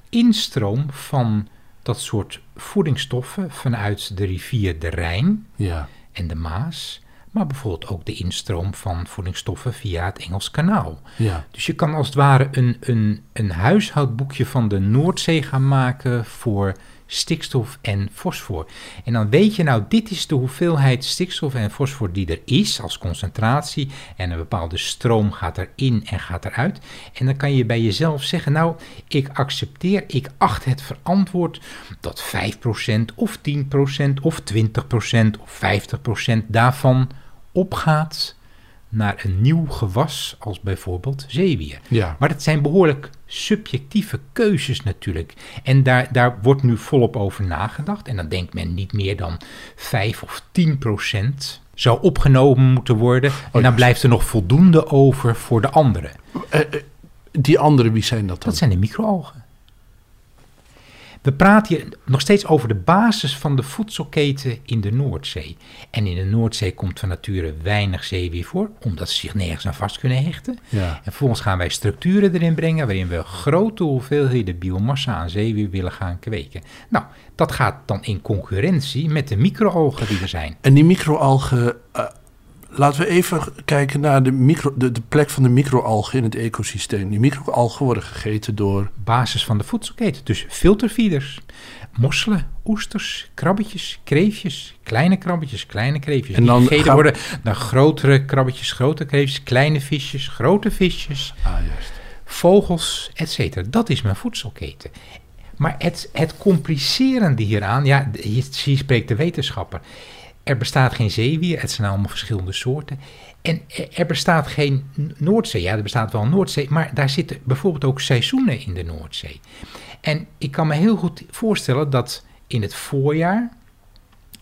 instroom van dat soort voedingsstoffen vanuit de rivier de Rijn Ja. en de Maas, maar bijvoorbeeld ook de instroom van voedingsstoffen via het Engels kanaal. Ja. Dus je kan als het ware een, een, een huishoudboekje van de Noordzee gaan maken voor stikstof en fosfor. En dan weet je nou, dit is de hoeveelheid stikstof en fosfor die er is als concentratie. En een bepaalde stroom gaat erin en gaat eruit. En dan kan je bij jezelf zeggen, nou, ik accepteer, ik acht het verantwoord dat 5% of 10% of 20% of 50% daarvan opgaat naar een nieuw gewas als bijvoorbeeld zeewier. Ja. Maar dat zijn behoorlijk subjectieve keuzes natuurlijk. En daar, daar wordt nu volop over nagedacht. En dan denkt men niet meer dan 5 of 10 procent zou opgenomen moeten worden. En dan ja. blijft er nog voldoende over voor de anderen. Eh, eh, die andere, wie zijn dat dan? Dat zijn de microalgen. We praten hier nog steeds over de basis van de voedselketen in de Noordzee. En in de Noordzee komt van nature weinig zeewier voor, omdat ze zich nergens aan vast kunnen hechten. Ja. En vervolgens gaan wij structuren erin brengen waarin we grote hoeveelheden biomassa aan zeewier willen gaan kweken. Nou, dat gaat dan in concurrentie met de microalgen die er zijn. En die microalgen, eh, laten we even kijken naar de, micro, de, de plek van de microalgen in het ecosysteem. Die microalgen worden gegeten door... Basis van de voedselketen, dus filterfeeders. Mosselen, oesters, krabbetjes, kreefjes, kleine krabbetjes, kleine kreefjes. En dan gegeten worden naar grotere krabbetjes, grote kreefjes, kleine visjes, grote visjes, Ah, juist. vogels, etc. Dat is mijn voedselketen. Maar het, het complicerende hieraan, ja, hier spreekt de wetenschapper. Er bestaat geen zeewier, het zijn allemaal verschillende soorten. En er- bestaat geen Noordzee. Ja, er bestaat wel een Noordzee, maar daar zitten bijvoorbeeld ook seizoenen in de Noordzee. En ik kan me heel goed voorstellen dat in het voorjaar,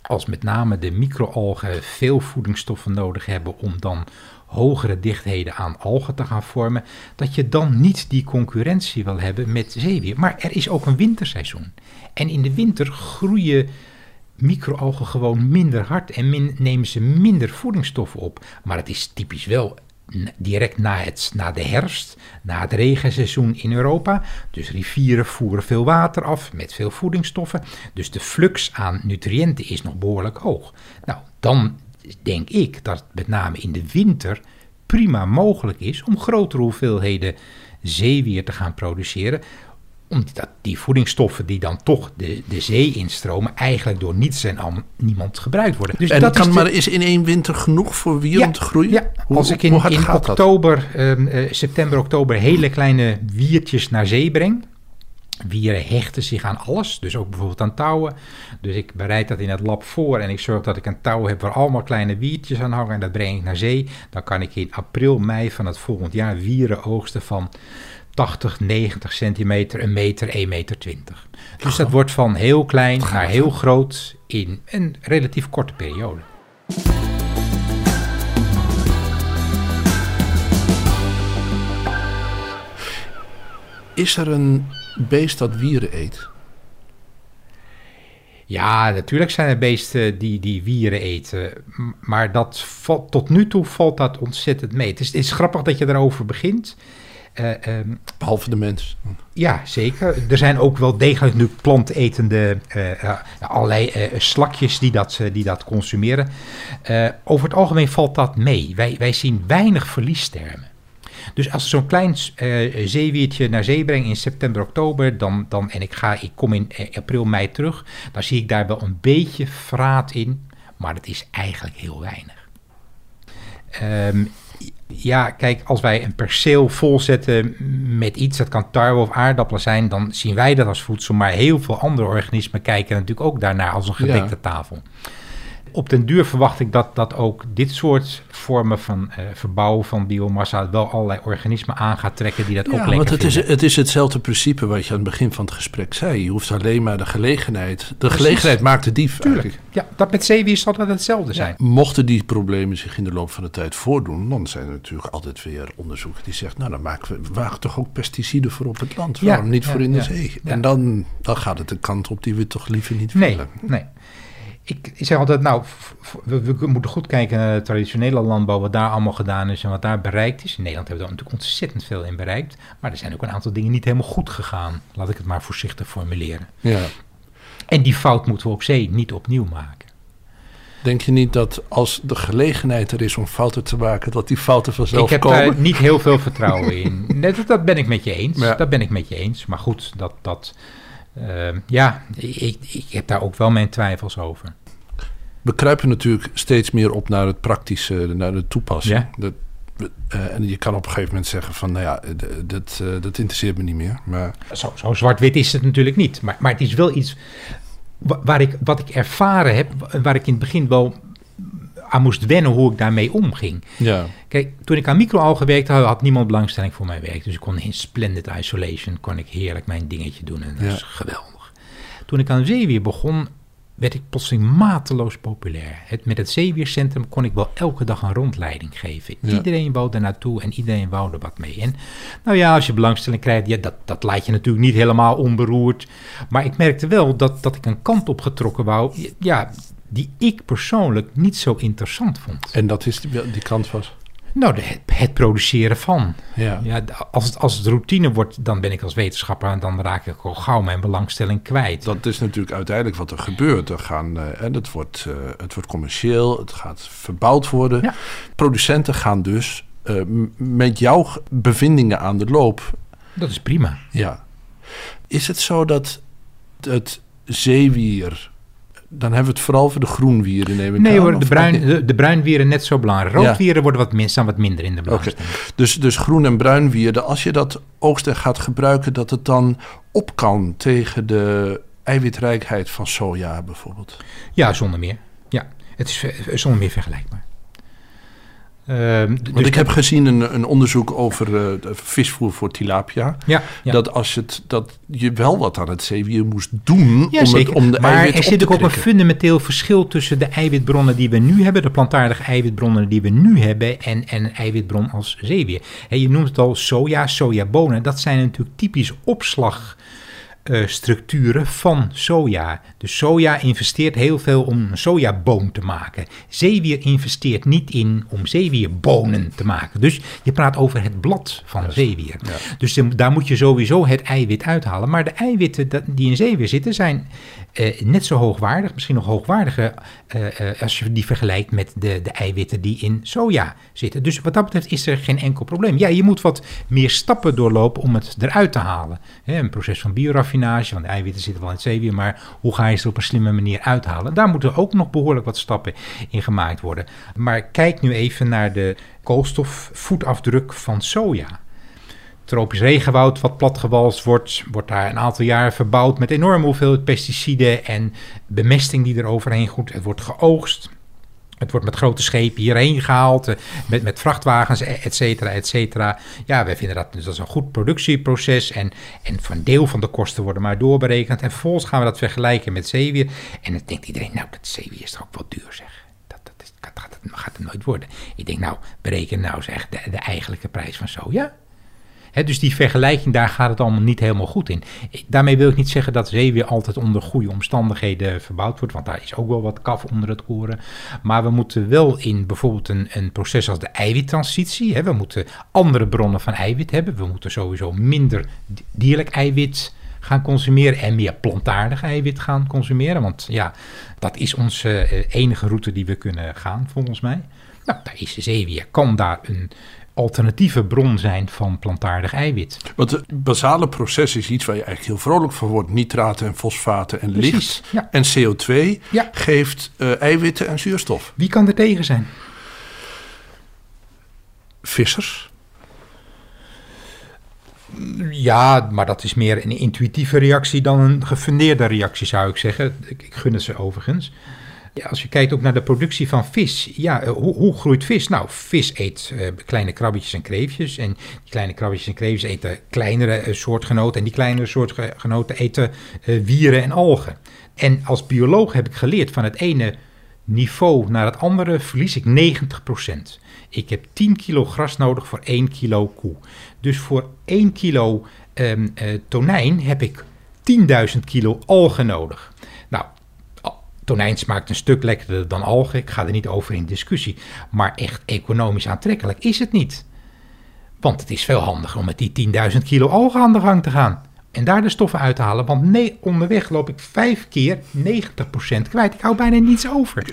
als met name de microalgen veel voedingsstoffen nodig hebben om dan hogere dichtheden aan algen te gaan vormen, dat je dan niet die concurrentie wil hebben met zeewier. Maar er is ook een winterseizoen. En in de winter groeien microalgen gewoon minder hard en nemen ze minder voedingsstoffen op. Maar het is typisch wel direct na, het, na de herfst, na het regenseizoen in Europa. Dus rivieren voeren veel water af met veel voedingsstoffen. Dus de flux aan nutriënten is nog behoorlijk hoog. Nou, dan denk ik dat het met name in de winter prima mogelijk is om grotere hoeveelheden zeewier te gaan produceren omdat die voedingsstoffen die dan toch de, de zee instromen, eigenlijk door niets en al niemand gebruikt worden. Dus en dat kan is de- maar is in één winter genoeg voor wier Ja, om te groeien? Ja, Hoe- als ik in, in oktober, ehm, eh, september, oktober hele kleine wiertjes naar zee breng. Wieren hechten zich aan alles, dus ook bijvoorbeeld aan touwen. Dus ik bereid dat in het lab voor en ik zorg dat ik een touw heb waar allemaal kleine wiertjes aan hangen en dat breng ik naar zee. Dan kan ik in april, mei van het volgend jaar wieren oogsten van 80, 90 centimeter, een meter, 1 meter 20. Dus dat wordt van heel klein naar heel groot in een relatief korte periode. Is er een beest dat wieren eet? Ja, natuurlijk zijn er beesten die, die wieren eten. Maar dat valt, tot nu toe valt dat ontzettend mee. Het is, het is grappig dat je daarover begint. Eh, ehm, Behalve de mens. ja, zeker. Er zijn ook wel degelijk nu plantetende eh, ja, allerlei eh, slakjes die dat, eh, die dat consumeren. Eh, over het algemeen valt dat mee. Wij, wij zien weinig verliestermen. Dus als ik zo'n klein eh, zeewiertje naar zee breng in september, oktober, dan, dan, en ik, ga, ik kom in eh, april, mei terug, dan zie ik daar wel een beetje vraat in, maar het is eigenlijk heel weinig. Ehm, ja, kijk, als wij een perceel volzetten met iets, dat kan tarwe of aardappelen zijn, dan zien wij dat als voedsel. Maar heel veel andere organismen kijken natuurlijk ook daarnaar als een gedekte tafel. Op den duur verwacht ik dat, dat ook dit soort vormen van eh, verbouwen van biomassa wel allerlei organismen aan gaat trekken die dat ook Ja, lekker want het is, het is hetzelfde principe wat je aan het begin van het gesprek zei. Je hoeft alleen maar de gelegenheid. De gelegenheid maakt de dief Tuurlijk. eigenlijk. Ja, dat met zeewier zal dat hetzelfde zijn. Mochten die problemen zich in de loop van de tijd voordoen, dan zijn er natuurlijk altijd weer onderzoeken die zeggen, nou dan maken we wagen toch ook pesticiden voor op het land. Ja, Waarom niet voor in de zee? En dan, dan gaat het de kant op die we toch liever niet Nee, willen. nee. Ik, ik zeg altijd, nou, we, we moeten goed kijken naar de traditionele landbouw, wat daar allemaal gedaan is en wat daar bereikt is. In Nederland hebben we daar natuurlijk ontzettend veel in bereikt. Maar er zijn ook een aantal dingen niet helemaal goed gegaan. Laat ik het maar voorzichtig formuleren. Ja. En die fout moeten we op zee niet opnieuw maken. Denk je niet dat als de gelegenheid er is om fouten te maken, dat die fouten vanzelf ik heb komen? daar niet heel veel vertrouwen in. [laughs] Net, dat- dat ben ik met je eens. Ja. Dat ben ik met je eens. Maar goed, dat, dat, ja, ik, ik heb daar ook wel mijn twijfels over. We kruipen natuurlijk steeds meer op naar het praktische, naar de toepassing. Ja. Dat, eh, en je kan op een gegeven moment zeggen van, nou ja, d- dat, eh, dat interesseert me niet meer. Maar Zo, zo zwart-wit is het natuurlijk niet. Maar, maar het is wel iets wa- waar ik, wat ik ervaren heb, wa- waar ik in het begin wel aan moest wennen hoe ik daarmee omging. ja, Kijk, toen ik aan microalgen werkte, had, had niemand belangstelling voor mijn werk. Dus ik kon in splendid isolation, kon ik heerlijk mijn dingetje doen. En dat Ja. is geweldig. Toen ik aan zeewier begon, werd ik plotseling mateloos populair. Het, met het zeewiercentrum kon ik wel elke dag een rondleiding geven. Ja. Iedereen wou er naartoe en iedereen wou er wat mee. En nou ja, als je belangstelling krijgt, ja, dat, dat laat je natuurlijk niet helemaal onberoerd. Maar ik merkte wel dat, dat ik een kant op getrokken wou, ja, die ik persoonlijk niet zo interessant vond. en dat is die, die kant was. Nou, de, het, produceren van. Ja. Ja, als, het, als het routine wordt, dan ben ik als wetenschapper en dan raak ik al gauw mijn belangstelling kwijt. Dat is natuurlijk uiteindelijk wat er gebeurt. Er gaan, eh, en het, wordt, eh, het wordt commercieel, het gaat verbouwd worden. Ja. Producenten gaan dus eh, met jouw bevindingen aan de loop. Dat is prima. Ja. Is het zo dat het zeewier, dan hebben we het vooral voor de groenwieren neem ik Nee aan, hoor, de, bruin, de, de bruinwieren net zo belangrijk. Ja. Roodwieren worden wat, min, staan wat minder in de belangstelling. dus, dus groen en bruinwierde, als je dat oogsten gaat gebruiken, dat het dan op kan tegen de eiwitrijkheid van soja bijvoorbeeld. Ja, zonder meer. Ja, het is zonder meer vergelijkbaar. Ehm, d- Want dus ik heb gezien een, een onderzoek over eh, visvoer voor tilapia. Ja, ja. Dat, als het, dat je wel wat aan het zeewier moest doen Ja, om, zeker. het, om de maar eiwit er op zit ook een fundamenteel verschil tussen de eiwitbronnen die we nu hebben, de plantaardige eiwitbronnen die we nu hebben, en, en een eiwitbron als zeewier. Hè, je noemt het al soja, sojabonen. Dat zijn natuurlijk typisch opslagstructuren van soja. Dus soja investeert heel veel om een sojaboon te maken. Zeewier investeert niet in om zeewierbonen te maken. Dus je praat over het blad van zeewier. Dus de- daar moet je sowieso het eiwit uithalen. Maar de eiwitten die in zeewier zitten zijn eh, net zo hoogwaardig, misschien nog hoogwaardiger eh, eh, als je die vergelijkt met de, de eiwitten die in soja zitten. Dus wat dat betreft is er geen enkel probleem. Ja, je moet wat meer stappen doorlopen om het eruit te halen. Een proces van bioraffinage, want de eiwitten zitten wel in het zeewier, maar hoe ga je ze op een slimme manier uithalen? Daar moeten ook nog behoorlijk wat stappen in gemaakt worden. Maar kijk nu even naar de koolstofvoetafdruk van soja tropisch regenwoud wat platgewalst wordt, wordt daar een aantal jaren verbouwd met enorme hoeveelheid pesticiden en bemesting die er overheen goed. Het wordt geoogst. Het wordt met grote schepen hierheen gehaald, eh, met, met vrachtwagens, et cetera, et cetera. Ja, wij vinden dat, dat is een goed productieproces en, en een deel van de kosten worden maar doorberekend. En vervolgens gaan we dat vergelijken met zeewier. En dan denkt iedereen, nou, dat zeewier is toch ook wel duur, zeg. Dat, dat, is, dat gaat, het, gaat het nooit worden. Ik denk, nou, bereken nou zeg de, de eigenlijke prijs van soja. Dus die vergelijking, daar gaat het allemaal niet helemaal goed in. Daarmee wil ik niet zeggen dat zeewier altijd onder goede omstandigheden verbouwd wordt, want daar is ook wel wat kaf onder het koren. Maar we moeten wel in bijvoorbeeld een, een proces als de eiwittransitie, hè, we moeten andere bronnen van eiwit hebben. We moeten sowieso minder di- dierlijk eiwit gaan consumeren en meer plantaardig eiwit gaan consumeren. Want ja, dat is onze eh, enige route die we kunnen gaan, volgens mij. Nou, daar is de zeewier. Kan daar een alternatieve bron zijn van plantaardig eiwit? Want het basale proces is iets waar je eigenlijk heel vrolijk van wordt. Nitraten en fosfaten en Precies, licht. ja. En CO2 Ja. geeft eh, eiwitten en zuurstof. Wie kan er tegen zijn? Vissers. Ja, maar dat is meer een intuïtieve reactie dan een gefundeerde reactie, zou ik zeggen. Ik, ik gun het ze overigens. Als je kijkt ook naar de productie van vis. Ja, eh, hoe, hoe groeit vis? Nou, vis eet eh, kleine krabbetjes en kreefjes. En die kleine krabbetjes en kreefjes eten kleinere eh, soortgenoten. En die kleinere soortgenoten eten wieren en algen. En als bioloog heb ik geleerd van het ene niveau naar het andere verlies ik 90%. Ik heb 10 kilo gras nodig voor 1 kilo koe. Dus voor 1 kilo ehm, eh, tonijn heb ik 10.000 kilo algen nodig. Tonijn smaakt een stuk lekkerder dan algen. Ik ga er niet over in discussie. Maar echt economisch aantrekkelijk is het niet. Want het is veel handiger om met die 10.000 kilo algen aan de gang te gaan. En daar de stoffen uit te halen. Want nee, onderweg loop ik vijf keer 90% kwijt. Ik hou bijna niets over.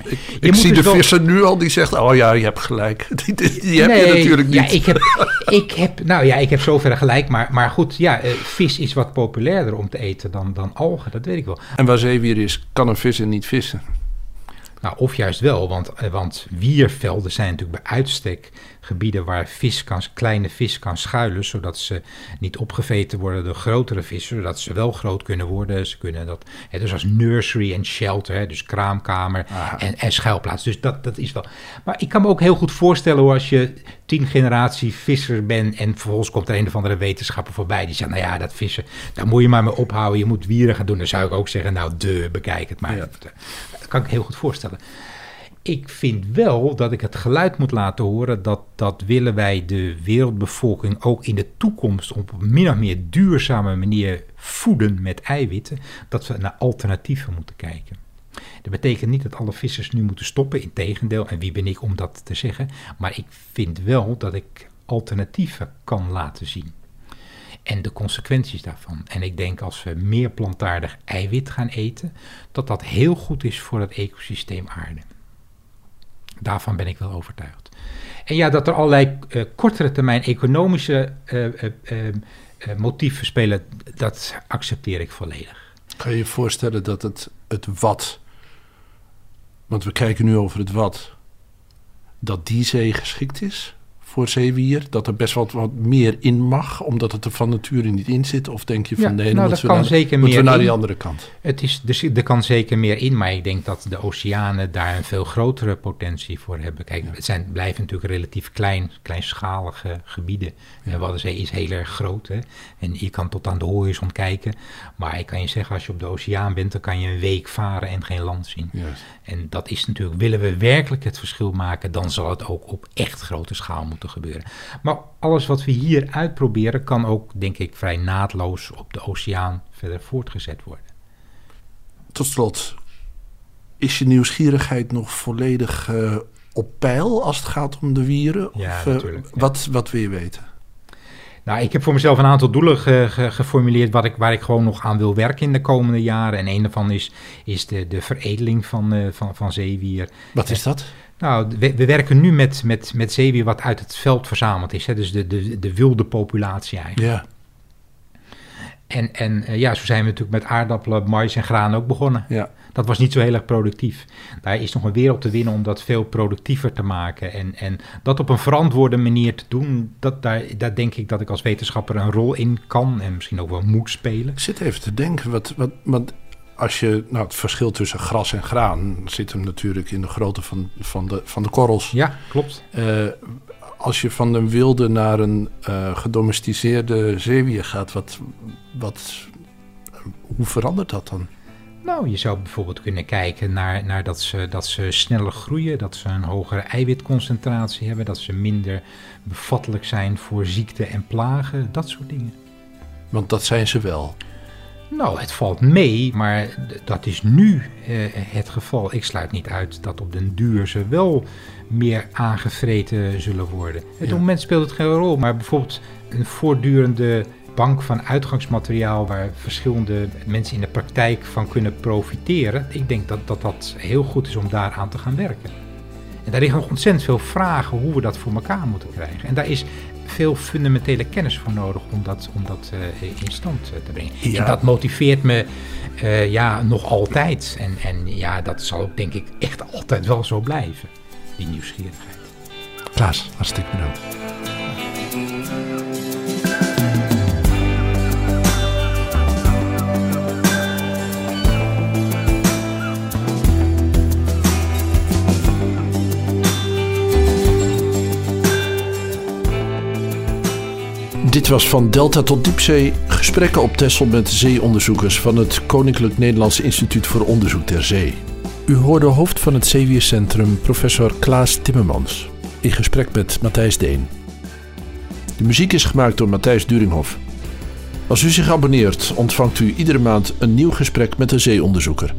Ik zie dus de wel- visser nu al die zegt, oh ja, je hebt gelijk. [laughs] Die, die, die heb je natuurlijk niet. Ja, ik heb, [laughs] ik heb, nou ja, ik heb zover gelijk. Maar, maar goed, ja, eh, vis is wat populairder om te eten dan, dan algen. Dat weet ik wel. En waar zeewier is, kan een visser niet vissen. Nou, of juist wel, want, eh, want wiervelden zijn natuurlijk bij uitstek gebieden waar vis kan, kleine vis kan schuilen, zodat ze niet opgeveten worden door grotere vissen, zodat ze wel groot kunnen worden. Ze kunnen dat, hè, dus als nursery en shelter, hè, dus kraamkamer en, en schuilplaats. Dus dat, dat is wel. Maar ik kan me ook heel goed voorstellen hoe als je tien generatie visser bent en vervolgens komt er een of andere wetenschapper voorbij die zegt, nou ja, dat vissen, daar moet je maar mee ophouden, je moet wieren gaan doen. Dan zou ik ook zeggen, nou de, bekijk het maar. Ja. Kan ik heel goed voorstellen. Ik vind wel dat ik het geluid moet laten horen dat, dat willen wij de wereldbevolking ook in de toekomst op min of meer duurzame manier voeden met eiwitten, dat we naar alternatieven moeten kijken. Dat betekent niet dat alle vissers nu moeten stoppen, integendeel, en wie ben ik om dat te zeggen. Maar ik vind wel dat ik alternatieven kan laten zien. En de consequenties daarvan. En ik denk als we meer plantaardig eiwit gaan eten, dat dat heel goed is voor het ecosysteem aarde. Daarvan ben ik wel overtuigd. En ja, dat er allerlei uh, kortere termijn economische uh, uh, motieven spelen, dat accepteer ik volledig. Kan je je voorstellen dat het, het wat, want we kijken nu over het wat, dat die zee geschikt is voor zeewier? Dat er best wat, wat meer in mag, omdat het er van nature niet in zit? Of denk je van ja, nee, nou, dat kan naar, zeker moeten meer we naar in. die andere kant? Het is, dus, er kan zeker meer in, maar ik denk dat de oceanen daar een veel grotere potentie voor hebben. Kijk, het zijn, blijven natuurlijk relatief klein, kleinschalige gebieden. Ja. Waddenzee is heel erg groot hè? en je kan tot aan de horizon kijken. Maar ik kan je zeggen, als je op de oceaan bent, dan kan je een week varen en geen land zien. En dat is natuurlijk, willen we werkelijk het verschil maken, dan zal het ook op echt grote schaal moeten gebeuren. Maar alles wat we hier uitproberen, kan ook, denk ik, vrij naadloos op de oceaan verder voortgezet worden. Tot slot, is je nieuwsgierigheid nog volledig uh, op peil als het gaat om de wieren? Ja, of, uh, natuurlijk. Ja. Wat, wat wil je weten? Nou, ik heb voor mezelf een aantal doelen ge, ge, geformuleerd wat ik, waar ik gewoon nog aan wil werken in de komende jaren. En een daarvan is, is de, de veredeling van, uh, van, van zeewier. Wat is dat? Nou, we, we, werken nu met, met, met zeewier wat uit het veld verzameld is. Hè? Dus de, de, de wilde populatie eigenlijk. Ja. En, en uh, ja, zo zijn we natuurlijk met aardappelen, mais en graan ook begonnen. Ja. Dat was niet zo heel erg productief. Daar is nog een wereld te winnen om dat veel productiever te maken. En, en dat op een verantwoorde manier te doen, dat, daar, daar denk ik dat ik als wetenschapper een rol in kan en misschien ook wel moet spelen. Ik zit even te denken, wat, wat, wat als je, nou, het verschil tussen gras en graan zit hem natuurlijk in de grootte van, van, de, van de korrels. Ja, klopt. Uh, als je van een wilde naar een uh, gedomesticeerde zeewier gaat, wat, wat, hoe verandert dat dan? Nou, je zou bijvoorbeeld kunnen kijken naar, naar dat, ze, dat ze sneller groeien, dat ze een hogere eiwitconcentratie hebben, dat ze minder bevattelijk zijn voor ziekte en plagen, dat soort dingen. Want dat zijn ze wel. Nou, het valt mee, maar dat is nu uh, het geval. Ik sluit niet uit dat op den duur ze wel meer aangevreten zullen worden. Het ja. moment speelt het geen rol, maar bijvoorbeeld een voortdurende bank van uitgangsmateriaal waar verschillende mensen in de praktijk van kunnen profiteren. Ik denk dat dat, dat heel goed is om daaraan te gaan werken. En daar liggen nog ontzettend veel vragen hoe we dat voor elkaar moeten krijgen. En daar is veel fundamentele kennis voor nodig om dat, om dat uh, in stand te brengen. Ja. En dat motiveert me uh, ja, nog altijd. En, en ja, dat zal ook denk ik echt altijd wel zo blijven, die nieuwsgierigheid. Klaas, hartstikke bedankt. Was van Delta tot Diepzee gesprekken op Texel met zeeonderzoekers van het Koninklijk Nederlands Instituut voor Onderzoek ter Zee. U hoorde hoofd van het Zeewiercentrum professor Klaas Timmermans in gesprek met Matthijs Deen. De muziek is gemaakt door Matthijs Duringhoff. Als u zich abonneert, ontvangt u iedere maand een nieuw gesprek met een zeeonderzoeker.